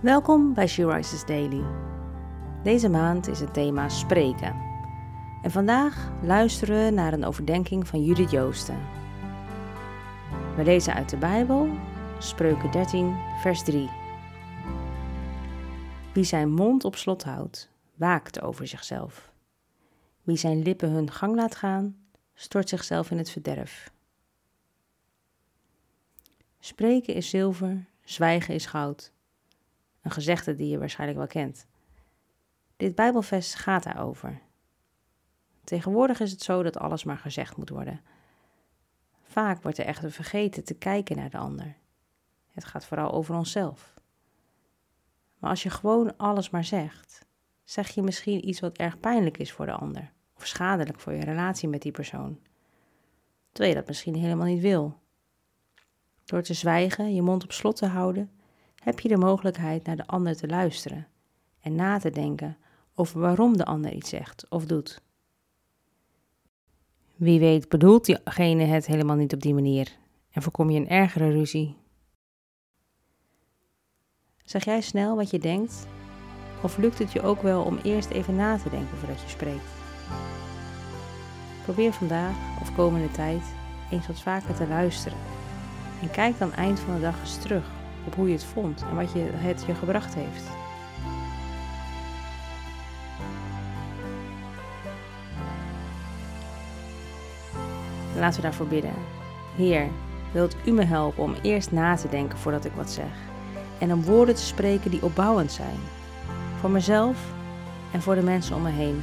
Welkom bij She Rises Daily. Deze maand is het thema spreken. En vandaag luisteren we naar een overdenking van Judith Joosten. We lezen uit de Bijbel, Spreuken 13, vers 3. Wie zijn mond op slot houdt, waakt over zichzelf. Wie zijn lippen hun gang laat gaan, stort zichzelf in het verderf. Spreken is zilver, zwijgen is goud. Een gezegde die je waarschijnlijk wel kent. Dit Bijbelvers gaat daarover. Tegenwoordig is het zo dat alles maar gezegd moet worden. Vaak wordt er echter vergeten te kijken naar de ander. Het gaat vooral over onszelf. Maar als je gewoon alles maar zegt, zeg je misschien iets wat erg pijnlijk is voor de ander of schadelijk voor je relatie met die persoon. Terwijl je dat misschien helemaal niet wil. Door te zwijgen, je mond op slot te houden, heb je de mogelijkheid naar de ander te luisteren en na te denken over waarom de ander iets zegt of doet. Wie weet bedoelt diegene het helemaal niet op die manier en voorkom je een ergere ruzie. Zeg jij snel wat je denkt of lukt het je ook wel om eerst even na te denken voordat je spreekt? Probeer vandaag of komende tijd eens wat vaker te luisteren en kijk dan eind van de dag eens terug op hoe je het vond en wat je, het je gebracht heeft. Laten we daarvoor bidden. Heer, wilt u me helpen om eerst na te denken voordat ik wat zeg en om woorden te spreken die opbouwend zijn, voor mezelf en voor de mensen om me heen.